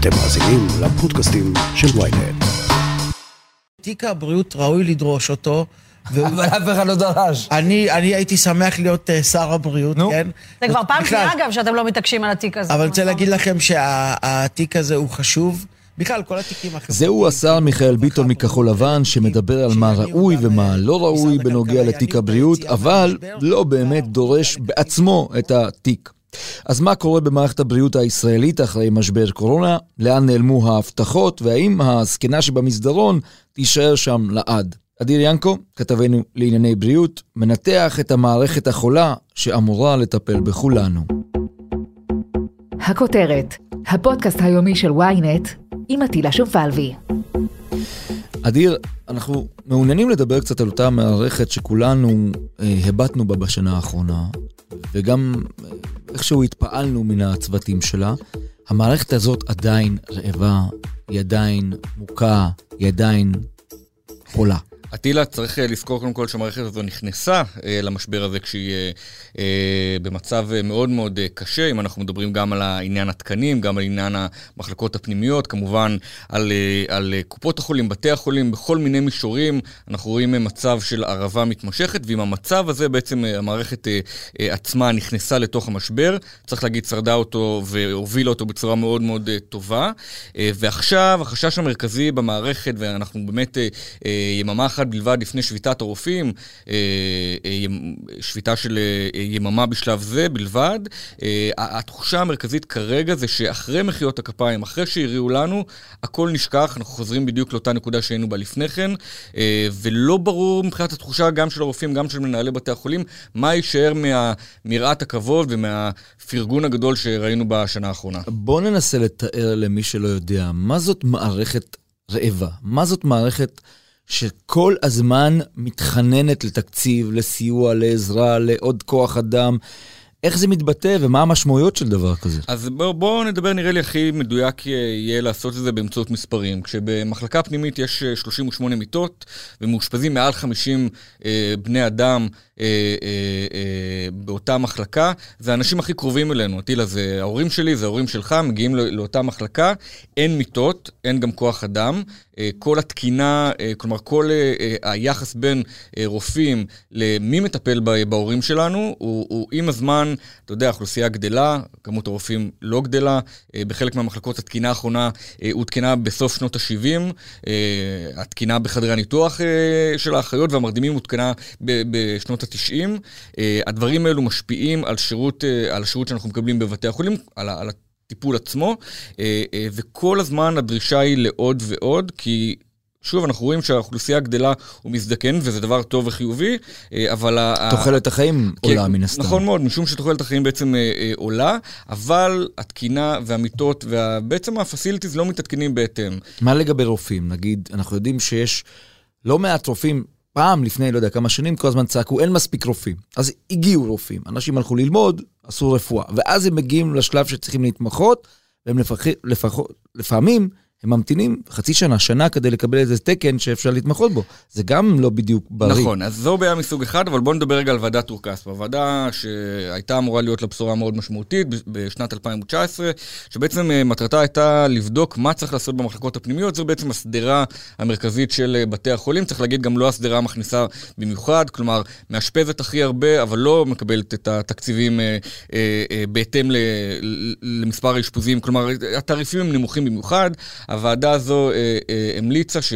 אתם מאזינים לפודקאסטים של ויינט. תיק הבריאות ראוי לדרוש אותו. אבל אף אחד לא דרש. אני, אני הייתי שמח להיות uh, שר הבריאות, נו. כן? זה כבר פעם שנייה, אגב, שאתם לא מתעקשים על התיק הזה. אבל אני רוצה להגיד לכם שהתיק הזה הוא חשוב. בכלל, כל התיקים החברתיים... זהו השר מיכאל ביטון מכחול לבן, שמדבר על מה ראוי ומה לא ראוי בנוגע לתיק הבריאות, אבל לא באמת דורש בעצמו את התיק. אז מה קורה במערכת הבריאות הישראלית אחרי משבר קורונה? לאן נעלמו ההבטחות? והאם הזקנה שבמסדרון תישאר שם לעד? אדיר ינקו, כתבנו לענייני בריאות, מנתח את המערכת החולה שאמורה לטפל בכולנו. הכותרת, הפודקאסט היומי של ynet עם עטילה שומפלבי. אדיר, אנחנו מעוניינים לדבר קצת על אותה מערכת שכולנו אה, הבטנו בה בשנה האחרונה, וגם אה, איכשהו התפעלנו מן הצוותים שלה. המערכת הזאת עדיין רעבה, היא עדיין מוכה, היא עדיין חולה. אטילה, צריך אה, לזכור קודם כל שהמערכת הזו נכנסה אה, למשבר הזה כשהיא אה, במצב מאוד מאוד קשה, אם אנחנו מדברים גם על העניין התקנים, גם על עניין המחלקות הפנימיות, כמובן על, על קופות החולים, בתי החולים, בכל מיני מישורים, אנחנו רואים מצב של הרעבה מתמשכת, ועם המצב הזה בעצם המערכת עצמה נכנסה לתוך המשבר, צריך להגיד, שרדה אותו והובילה אותו בצורה מאוד מאוד טובה, ועכשיו החשש המרכזי במערכת, ואנחנו באמת יממה אחת בלבד לפני שביתת הרופאים, אה, אה, שביתה של אה, יממה בשלב זה בלבד. התחושה המרכזית כרגע זה שאחרי מחיאות הכפיים, אחרי שהריעו לנו, הכל נשכח, אנחנו חוזרים בדיוק לאותה נקודה שהיינו בה לפני כן, ולא ברור מבחינת התחושה גם של הרופאים, גם של מנהלי בתי החולים, מה יישאר מיראת הכבוד ומהפרגון הגדול שראינו בשנה האחרונה. בואו ננסה לתאר למי שלא יודע, מה זאת מערכת רעבה? מה זאת מערכת שכל הזמן מתחננת לתקציב, לסיוע, לעזרה, לעוד כוח אדם? איך זה מתבטא ומה המשמעויות של דבר כזה? אז בואו בוא נדבר, נראה לי הכי מדויק יהיה לעשות את זה באמצעות מספרים. כשבמחלקה פנימית יש אה, 38 מיטות ומאושפזים מעל 50 אה, בני אדם אה, אה, אה, באותה מחלקה, זה האנשים הכי קרובים אלינו. טילה, זה ההורים שלי, זה ההורים שלך, מגיעים לא, לאותה מחלקה, אין מיטות, אין גם כוח אדם. אה, כל התקינה, אה, כלומר כל אה, אה, היחס בין אה, רופאים למי מטפל ב- בהורים שלנו, הוא, הוא עם הזמן, אתה יודע, האוכלוסייה גדלה, כמות הרופאים לא גדלה, אה, בחלק מהמחלקות התקינה האחרונה אה, עודכנה בסוף שנות ה-70, אה, התקינה בחדרי הניתוח אה, של האחיות והמרדימים עודכנה בשנות ה-90. אה, הדברים האלו משפיעים על, שירות, אה, על השירות שאנחנו מקבלים בבתי החולים, על, ה- על הטיפול עצמו, אה, אה, וכל הזמן הדרישה היא לעוד ועוד, כי... שוב, אנחנו רואים שהאוכלוסייה גדלה ומזדקנת, וזה דבר טוב וחיובי, אה, אבל... תוחלת החיים כן, עולה מן הסתם. נכון מאוד, משום שתוחלת החיים בעצם אה, אה, עולה, אבל התקינה והמיטות ובעצם הפסיליטיז לא מתעדכנים בהתאם. מה לגבי רופאים? נגיד, אנחנו יודעים שיש לא מעט רופאים, פעם, לפני, לא יודע, כמה שנים, כל הזמן צעקו, אין מספיק רופאים. אז הגיעו רופאים, אנשים הלכו ללמוד, עשו רפואה, ואז הם מגיעים לשלב שצריכים להתמחות, והם לפח... לפחות, לפעמים הם ממתינים חצי שנה, שנה, כדי לקבל איזה תקן שאפשר להתמחות בו. זה גם לא בדיוק בריא. נכון, אז זו בעיה מסוג אחד, אבל בואו נדבר רגע על ועדת טור כספא. ועדה שהייתה אמורה להיות לה בשורה מאוד משמעותית בשנת 2019, שבעצם אה, מטרתה הייתה לבדוק מה צריך לעשות במחלקות הפנימיות, זו בעצם השדרה המרכזית של אה, בתי החולים. צריך להגיד, גם לא השדרה המכניסה במיוחד, כלומר, מאשפזת הכי הרבה, אבל לא מקבלת את התקציבים אה, אה, אה, בהתאם ל- למספר האשפוזים, כלומר, התעריפים הם נמוכים במיוחד. הוועדה הזו אה, אה, המליצה ש...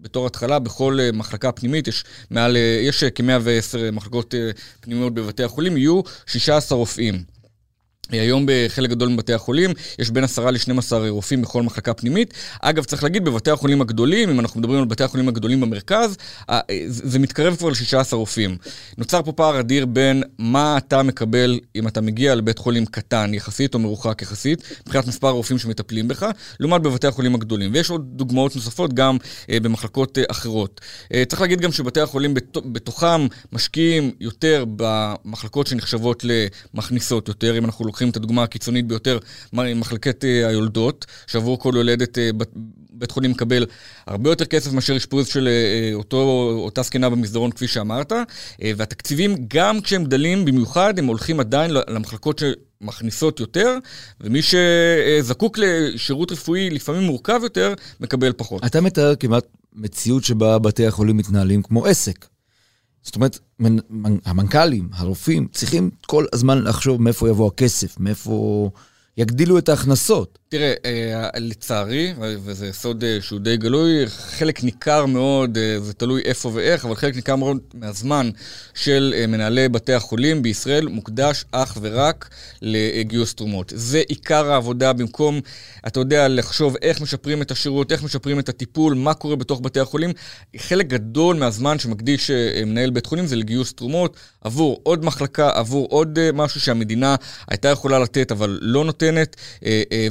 בתור התחלה, בכל אה, מחלקה פנימית, יש מעל, יש אה, כ-110 מחלקות פנימיות בבתי החולים, יהיו 16 רופאים. היום בחלק גדול מבתי החולים יש בין 10 ל-12 רופאים בכל מחלקה פנימית. אגב, צריך להגיד, בבתי החולים הגדולים, אם אנחנו מדברים על בתי החולים הגדולים במרכז, זה מתקרב כבר ל-16 רופאים. נוצר פה פער אדיר בין מה אתה מקבל אם אתה מגיע לבית חולים קטן יחסית או מרוחק יחסית, מבחינת מספר הרופאים שמטפלים בך, לעומת בבתי החולים הגדולים. ויש עוד דוגמאות נוספות גם אה, במחלקות אה, אחרות. אה, צריך להגיד גם שבתי החולים בת, בתוכם משקיעים יותר במחלקות שנחשבות למכניסות יותר, אם אנחנו לוקחים את הדוגמה הקיצונית ביותר, מחלקת אה, היולדות, שעבור כל יולדת אה, בית חולים מקבל הרבה יותר כסף מאשר אשפוז של אה, אותו, אותה זקנה במסדרון, כפי שאמרת, והתקציבים, גם כשהם גדלים במיוחד, הם הולכים עדיין למחלקות מכניסות יותר, ומי שזקוק לשירות רפואי לפעמים מורכב יותר, מקבל פחות. אתה מתאר כמעט מציאות שבה בתי החולים מתנהלים כמו עסק. זאת אומרת, המנכ"לים, הרופאים, צריכים כל הזמן לחשוב מאיפה יבוא הכסף, מאיפה יגדילו את ההכנסות. תראה, אה, לצערי, וזה סוד אה, שהוא די גלוי, חלק ניכר מאוד, אה, זה תלוי איפה ואיך, אבל חלק ניכר מאוד מהזמן של מנהלי בתי החולים בישראל מוקדש אך ורק לגיוס תרומות. זה עיקר העבודה במקום, אתה יודע, לחשוב איך משפרים את השירות, איך משפרים את הטיפול, מה קורה בתוך בתי החולים. חלק גדול מהזמן שמקדיש מנהל בית חולים זה לגיוס תרומות עבור עוד מחלקה, עבור עוד משהו שהמדינה הייתה יכולה לתת, אבל לא נותנת,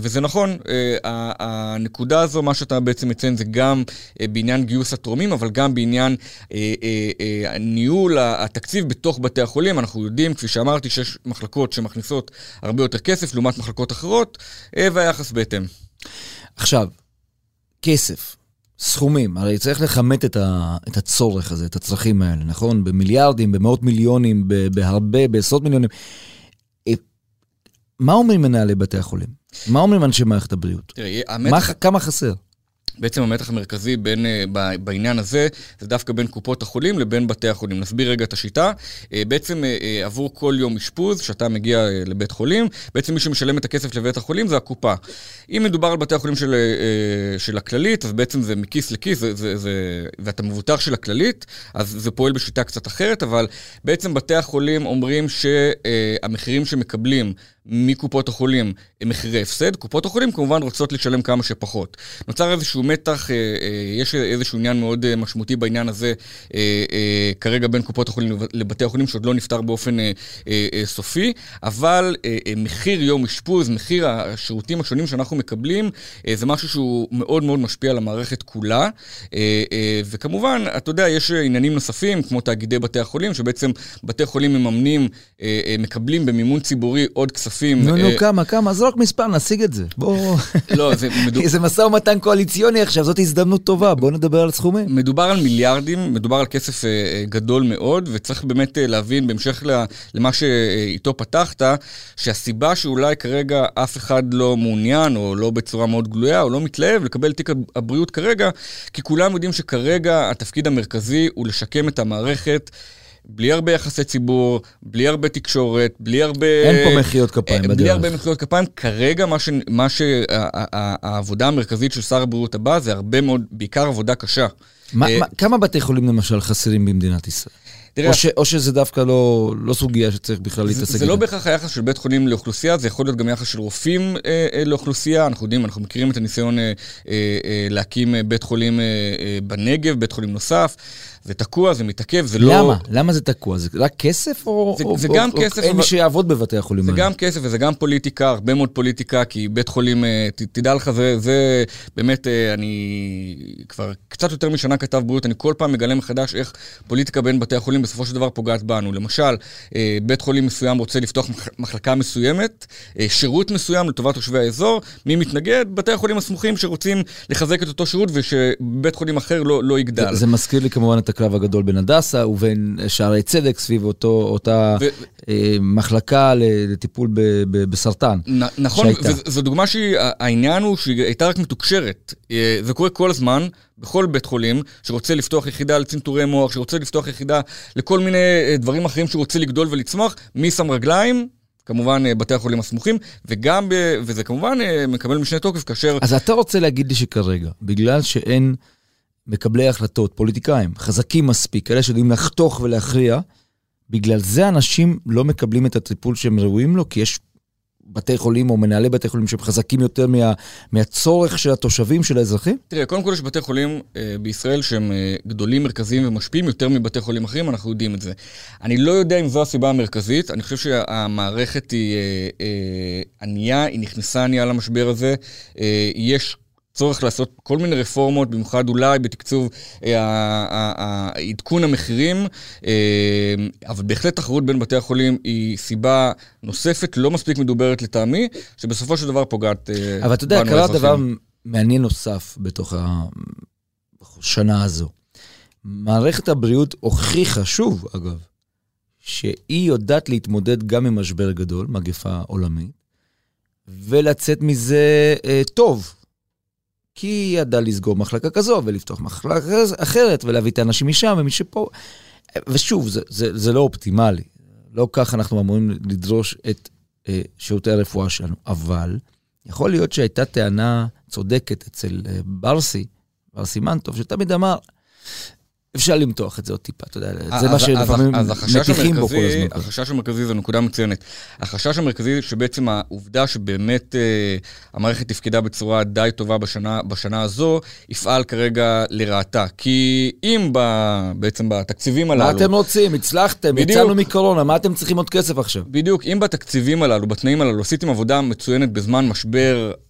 וזה נכון, אה, הנקודה הזו, מה שאתה בעצם מציין זה גם אה, בעניין גיוס התורמים, אבל גם בעניין אה, ניהול התקציב בתוך בתי החולים. אנחנו יודעים, כפי שאמרתי, שיש מחלקות שמכניסות הרבה יותר כסף לעומת מחלקות אחרות, והיחס בהתאם. עכשיו, כסף. סכומים, הרי צריך לכמת את, ה, את הצורך הזה, את הצרכים האלה, נכון? במיליארדים, במאות מיליונים, בהרבה, בעשרות מיליונים. מה אומרים מנהלי בתי החולים? מה אומרים אנשי מערכת הבריאות? תראה, המתח... מה, כמה חסר? בעצם המתח המרכזי בין, אה, בעניין הזה, זה דווקא בין קופות החולים לבין בתי החולים. נסביר רגע את השיטה. אה, בעצם אה, עבור כל יום אשפוז, שאתה מגיע לבית חולים, בעצם מי שמשלם את הכסף לבית החולים זה הקופה. אם מדובר על בתי החולים של, של הכללית, אז בעצם זה מכיס לכיס, זה, זה, זה, ואתה מבוטח של הכללית, אז זה פועל בשיטה קצת אחרת, אבל בעצם בתי החולים אומרים שהמחירים שמקבלים מקופות החולים הם מחירי הפסד. קופות החולים כמובן רוצות לשלם כמה שפחות. נוצר איזשהו מתח, אה, אה, יש איזשהו עניין מאוד אה, משמעותי בעניין הזה כרגע בין קופות החולים לבתי החולים שעוד לא נפתר באופן סופי, אבל מחיר יום אשפוז, מחיר השירותים השונים שאנחנו מקבלים, זה משהו שהוא מאוד מאוד משפיע על המערכת כולה. וכמובן, אתה יודע, יש עניינים נוספים, כמו תאגידי בתי החולים, שבעצם בתי חולים מממנים, מקבלים במימון ציבורי עוד כספים. כספים. נו, נו, אה, כמה, כמה? זרוק מספר, נשיג את זה. בוא... לא, זה... זה משא ומתן קואליציוני עכשיו, זאת הזדמנות טובה, בוא נדבר על סכומים. מדובר על מיליארדים, מדובר על כסף אה, אה, גדול מאוד, וצריך באמת להבין, בהמשך למה שאיתו פתחת, שהסיבה שאולי כרגע אף אחד לא מעוניין, או לא בצורה מאוד גלויה, או לא מתלהב לקבל תיק הבריאות כרגע, כי כולם יודעים שכרגע התפקיד המרכזי הוא לשקם את המערכת. בלי הרבה יחסי ציבור, בלי הרבה תקשורת, בלי הרבה... אין פה מחיאות כפיים בדרך. בלי הרבה מחיאות כפיים. כרגע מה, ש... מה שהעבודה המרכזית של שר הבריאות הבא זה הרבה מאוד, בעיקר עבודה קשה. מה, אה, מה, כמה בתי חולים למשל חסרים במדינת ישראל? תראה, או, ש, או שזה דווקא לא, לא סוגיה שצריך בכלל להתעסק איתה. זה לא בהכרח היחס של בית חולים לאוכלוסייה, זה יכול להיות גם יחס של רופאים אה, אה, לאוכלוסייה. אנחנו יודעים, אנחנו מכירים את הניסיון אה, אה, אה, להקים אה, בית חולים אה, אה, בנגב, בית חולים נוסף. זה תקוע, זה מתעכב, זה למה? לא... למה? למה זה תקוע? זה רק כסף או... זה, או, זה או, גם או, כסף. אין מי שיעבוד בבתי החולים האלה. זה גם כסף וזה גם פוליטיקה, הרבה מאוד פוליטיקה, כי בית חולים, אה, ת, תדע לך, זה, זה באמת, אה, אני כבר קצת יותר משנה כתב בריאות, אני כל פעם מגלה מחדש איך פוליטיקה בין בתי החולים בסופו של דבר פוגעת בנו. למשל, אה, בית חולים מסוים רוצה לפתוח מחלקה מסוימת, שירות מסוים לטובת תושבי האזור, מי מתנגד? בתי החולים הסמוכים שרוצים לחזק את אותו שירות ושבית חולים אחר לא, לא יגדל. זה, זה מזכיר לי כמובן את הקרב הגדול בין הדסה ובין שערי צדק סביב אותו, אותה ו... אה, מחלקה לטיפול ב, ב, בסרטן. נ, נכון, וזו דוגמה שהעניין הוא שהיא הייתה רק מתוקשרת. אה, זה קורה כל הזמן. בכל בית חולים שרוצה לפתוח יחידה לצנתורי מוח, שרוצה לפתוח יחידה לכל מיני אה, דברים אחרים שרוצה לגדול ולצמוח, מי שם רגליים? כמובן בתי החולים הסמוכים, וגם, וזה כמובן מקבל משנה תוקף כאשר... אז אתה רוצה להגיד לי שכרגע, בגלל שאין מקבלי החלטות, פוליטיקאים, חזקים מספיק, כאלה שיודעים לחתוך ולהכריע, בגלל זה אנשים לא מקבלים את הטיפול שהם ראויים לו, כי יש בתי חולים או מנהלי בתי חולים שהם חזקים יותר מה, מהצורך של התושבים, של האזרחים? תראה, קודם כל יש בתי חולים אה, בישראל שהם אה, גדולים, מרכזיים ומשפיעים יותר מבתי חולים אחרים, אנחנו יודעים את זה. אני לא יודע אם זו הסיבה המרכזית, אני חושב שהמערכת היא אה, אה, ענייה, היא נכנסה ענייה למשבר הזה. אה, יש צורך לעשות כל מיני רפורמות, במיוחד אולי בתקצוב אה, עדכון המחירים, אה, אבל בהחלט תחרות בין בתי החולים היא סיבה נוספת, לא מספיק מדוברת לטעמי, שבסופו של דבר פוגעת בנו האזרחים. אבל אתה יודע, קרה דבר מעניין נוסף בתוך השנה הזו. מערכת הבריאות הוכיחה, שוב אגב, שהיא יודעת להתמודד גם עם משבר גדול, מגפה עולמית, ולצאת מזה אה, טוב. כי היא ידעה לסגור מחלקה כזו ולפתוח מחלקה אחרת ולהביא את האנשים משם ומשפה. ושוב, זה, זה, זה לא אופטימלי. לא כך אנחנו אמורים לדרוש את אה, שירותי הרפואה שלנו. אבל יכול להיות שהייתה טענה צודקת אצל אה, ברסי, ברסי מנטוב, שתמיד אמר, אפשר למתוח את זה עוד טיפה, אתה יודע, זה מה שלפעמים מטיחים בו כל הזמן. החשש המרכזי זו נקודה מצוינת. החשש המרכזי שבעצם העובדה שבאמת אה, המערכת תפקדה בצורה די טובה בשנה, בשנה הזו, יפעל כרגע לרעתה. כי אם ב, בעצם בתקציבים הללו... מה אתם רוצים? הצלחתם, יצאנו מקורונה, מה אתם צריכים עוד כסף עכשיו? בדיוק, אם בתקציבים הללו, בתנאים הללו, עשיתם עבודה מצוינת בזמן משבר אה,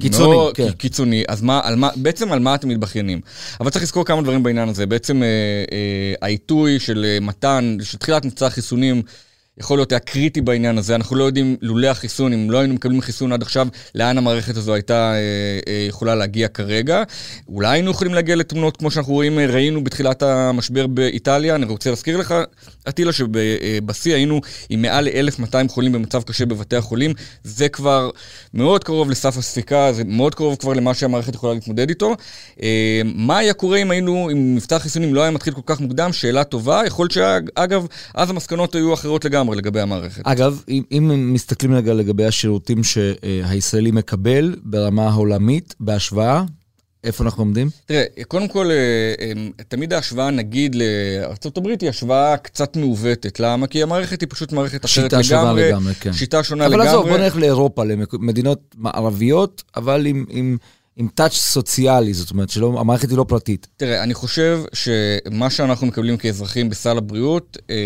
קיצוני, מאוד, כן. קיצוני, אז מה, על מה, בעצם על מה אתם מתבכיינים? אבל צריך לזכור כמה דברים בעניין הזה. בעצם אה, אה, העיתוי של אה, מתן, של תחילת מבצע החיסונים, יכול להיות היה קריטי בעניין הזה. אנחנו לא יודעים, לולא החיסון, אם לא היינו מקבלים חיסון עד עכשיו, לאן המערכת הזו הייתה אה, אה, יכולה להגיע כרגע. אולי היינו יכולים להגיע לתמונות כמו שאנחנו רואים, אה, ראינו בתחילת המשבר באיטליה. אני רוצה להזכיר לך, אטילה, שבשיא היינו עם מעל ל-1,200 חולים במצב קשה בבתי החולים. זה כבר מאוד קרוב לסף הספיקה, זה מאוד קרוב כבר למה שהמערכת יכולה להתמודד איתו. אה, מה היה קורה אם היינו, אם מבצע החיסונים לא היה מתחיל כל כך מוקדם? שאלה טובה. יכול להיות שאגב, אז המסקנות היו אחרות לגמרי. לגבי המערכת. אגב, אם, אם מסתכלים לגבי השירותים שהישראלי מקבל ברמה העולמית, בהשוואה, איפה אנחנו עומדים? תראה, קודם כל, אה, אה, תמיד ההשוואה, נגיד, לארה"ב היא השוואה קצת מעוותת. למה? כי המערכת היא פשוט מערכת אחרת לגמרי. שיטה שונה לגמרי, כן. שיטה שונה אבל לגמרי. אבל עזוב, בוא נלך לאירופה, למדינות מערביות, אבל עם... עם... עם טאץ' סוציאלי, זאת אומרת שהמערכת היא לא פרטית. תראה, אני חושב שמה שאנחנו מקבלים כאזרחים בסל הבריאות, אה,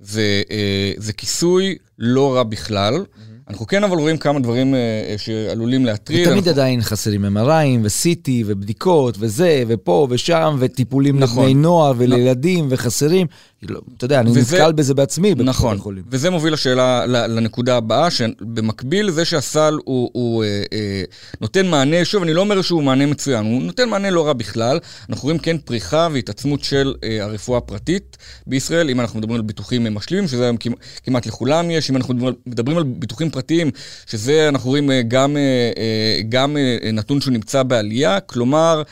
זה, אה, זה כיסוי לא רע בכלל. Mm-hmm. אנחנו כן אבל רואים כמה דברים uh, שעלולים להטריד. ותמיד אנחנו... עדיין חסרים MRIים ו-CT ובדיקות וזה ופה ושם וטיפולים נכון. לבני נוער ולילדים נכון. וחסרים. לא, אתה יודע, אני וזה, נתקל בזה בעצמי. נכון, וזה מוביל לשאלה, לנקודה הבאה, שבמקביל לזה שהסל הוא, הוא אה, אה, נותן מענה, שוב, אני לא אומר שהוא מענה מצוין, הוא נותן מענה לא רע בכלל. אנחנו רואים כן פריחה והתעצמות של אה, הרפואה הפרטית בישראל, אם אנחנו מדברים על ביטוחים משלימים, שזה היום כמעט לכולם יש, אם אנחנו מדברים על ביטוחים פרטיים, שזה אנחנו רואים אה, גם, אה, אה, גם נתון שהוא נמצא בעלייה, כלומר,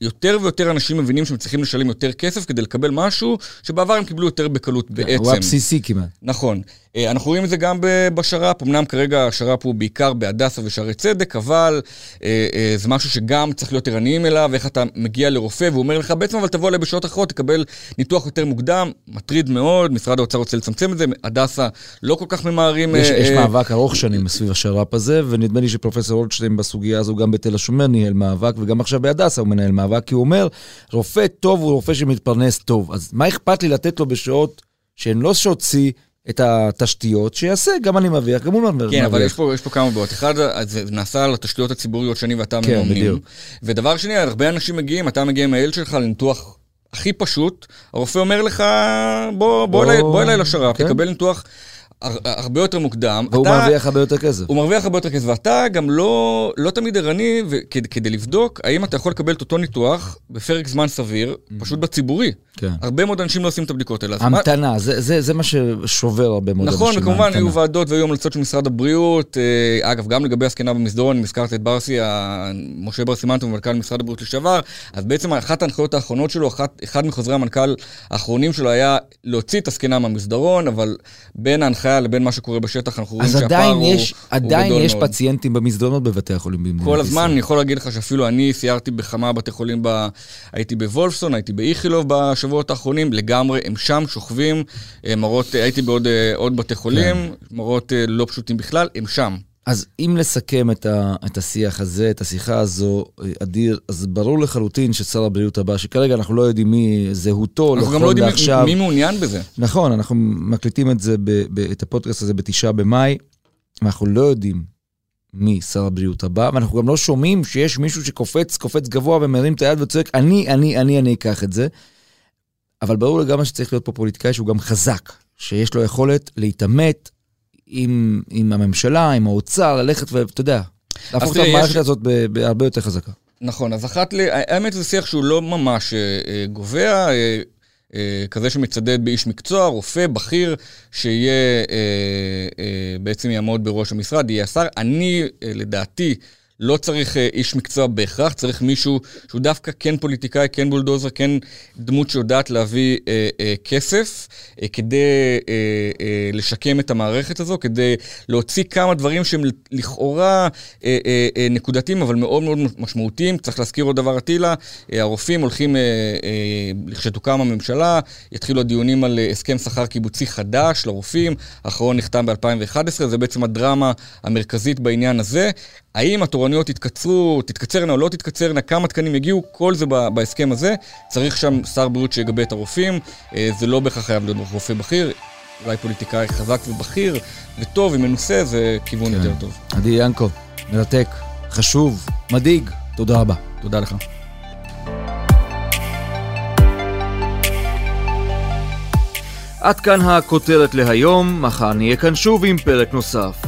יותר ויותר אנשים מבינים שהם צריכים לשלם יותר כסף כדי לקבל משהו שבעבר הם קיבלו יותר בקלות כן, בעצם. הוא הבסיסי כמעט. נכון. אה, אנחנו רואים את זה גם בשר"פ, אמנם כרגע השר"פ הוא בעיקר בהדסה ושערי צדק, אבל אה, אה, זה משהו שגם צריך להיות ערניים אליו, איך אתה מגיע לרופא והוא אומר לך, בעצם אבל תבוא אליי בשעות אחרות, תקבל ניתוח יותר מוקדם, מטריד מאוד, משרד האוצר רוצה לצמצם את זה, הדסה לא כל כך ממהרים. יש, יש מאבק ארוך שנים סביב השר"פ הזה, ונדמה לי שפרופסור אולדשטיין בסוגיה הזו גם בתל השומר ניהל מאבק, וגם עכשיו בהדסה הוא מנהל מאבק, כי הוא אומר, רופא טוב הוא רופא שמתפרנס טוב. אז מה אכפת לי לתת לו בשעות שהן לא שעות שיא, את התשתיות, שיעשה, גם אני מרוויח, גם הוא מרוויח. כן, אבל יש פה, יש פה כמה בעיות. אחד, זה נעשה על התשתיות הציבוריות שאני ואתה כן, מממנים. בדיוק. ודבר שני, הרבה אנשים מגיעים, אתה מגיע עם הילד שלך לניתוח הכי פשוט, הרופא אומר לך, בוא, בוא, בוא, אליי, בוא אליי לשר"פ, כן. תקבל ניתוח הרבה יותר מוקדם. והוא אתה, מרוויח הרבה יותר כסף. הוא מרוויח הרבה יותר כסף, ואתה גם לא, לא תמיד ערני כדי, כדי לבדוק האם אתה יכול לקבל את אותו ניתוח בפרק זמן סביר, mm-hmm. פשוט בציבורי. כן. הרבה מאוד אנשים לא עושים את הבדיקות האלה. המתנה, מה... זה, זה, זה מה ששובר הרבה מאוד נכון, אנשים. נכון, וכמובן היו ועדות והיו המלצות של משרד הבריאות. אה, אגב, גם לגבי הזקנה במסדרון, הזכרת את ברסי, משה ברסי מנטו, מנכ"ל משרד הבריאות לשעבר, אז בעצם אחת ההנחיות האחרונות שלו, אחת, אחד מחוזרי המנכ"ל האחרונים שלו היה להוציא את הזקנה מהמסדרון, אבל בין ההנחיה ההנחיה לבין מה שקורה בשטח, אנחנו רואים שהפער הוא, הוא גדול מאוד. אז עדיין יש פציינטים במסדרונות בבתי החולים במדינת ישראל. כל הזמן, אני יכול להגיד לך שאפילו אני סיירתי בכמה בתי חולים, ב... הייתי בוולפסון, הייתי באיכילוב בשבועות האחרונים, לגמרי, הם שם שוכבים, אה, מראות, אה, הייתי בעוד אה, בתי חולים, כן. מראות לא פשוטים בכלל, הם שם. אז אם לסכם את, ה, את השיח הזה, את השיחה הזו, אדיר, אז ברור לחלוטין ששר הבריאות הבא, שכרגע אנחנו לא יודעים מי זהותו, אנחנו גם לא יודעים מי, מי מעוניין בזה. נכון, אנחנו מקליטים את זה, ב, ב, את הפודקאסט הזה בתשעה במאי, ואנחנו לא יודעים מי שר הבריאות הבא, ואנחנו גם לא שומעים שיש מישהו שקופץ, קופץ גבוה ומרים את היד וצועק, אני, אני, אני, אני אקח את זה. אבל ברור לגמרי שצריך להיות פה פוליטיקאי שהוא גם חזק, שיש לו יכולת להתעמת עם, עם הממשלה, עם האוצר, ללכת ואתה יודע, להפוך את המערכת יש... הזאת בהרבה יותר חזקה. נכון, אז אחת לי, האמת זה שיח שהוא לא ממש אה, אה, גובע. אה, אה, כזה שמצדד באיש מקצוע, רופא, בכיר, שיהיה, אה, אה, בעצם יעמוד בראש המשרד, יהיה השר. אני, אה, לדעתי, לא צריך אה, איש מקצוע בהכרח, צריך מישהו שהוא דווקא כן פוליטיקאי, כן בולדוזר, כן דמות שיודעת להביא אה, אה, כסף, אה, כדי אה, אה, לשקם את המערכת הזו, כדי להוציא כמה דברים שהם לכאורה אה, אה, אה, נקודתיים, אבל מאוד מאוד משמעותיים. צריך להזכיר עוד דבר, אטילה, אה, הרופאים הולכים, אה, אה, הממשלה, יתחילו הדיונים על אה, הסכם שכר קיבוצי חדש לרופאים, האחרון נחתם ב-2011, זה בעצם הדרמה המרכזית בעניין הזה. האם התורנויות יתקצרו, תתקצרנה או לא תתקצרנה, כמה תקנים יגיעו, כל זה בהסכם הזה. צריך שם שר בריאות שיגבה את הרופאים, אה, זה לא בהכרח חייב להיות רופא בכיר, אולי פוליטיקאי חזק ובכיר וטוב ומנוסה, זה כיוון כן. יותר טוב. עדי ינקו, מרתק, חשוב, מדאיג, תודה רבה. תודה לך. עד כאן הכותרת להיום, מחר נהיה כאן שוב עם פרק נוסף.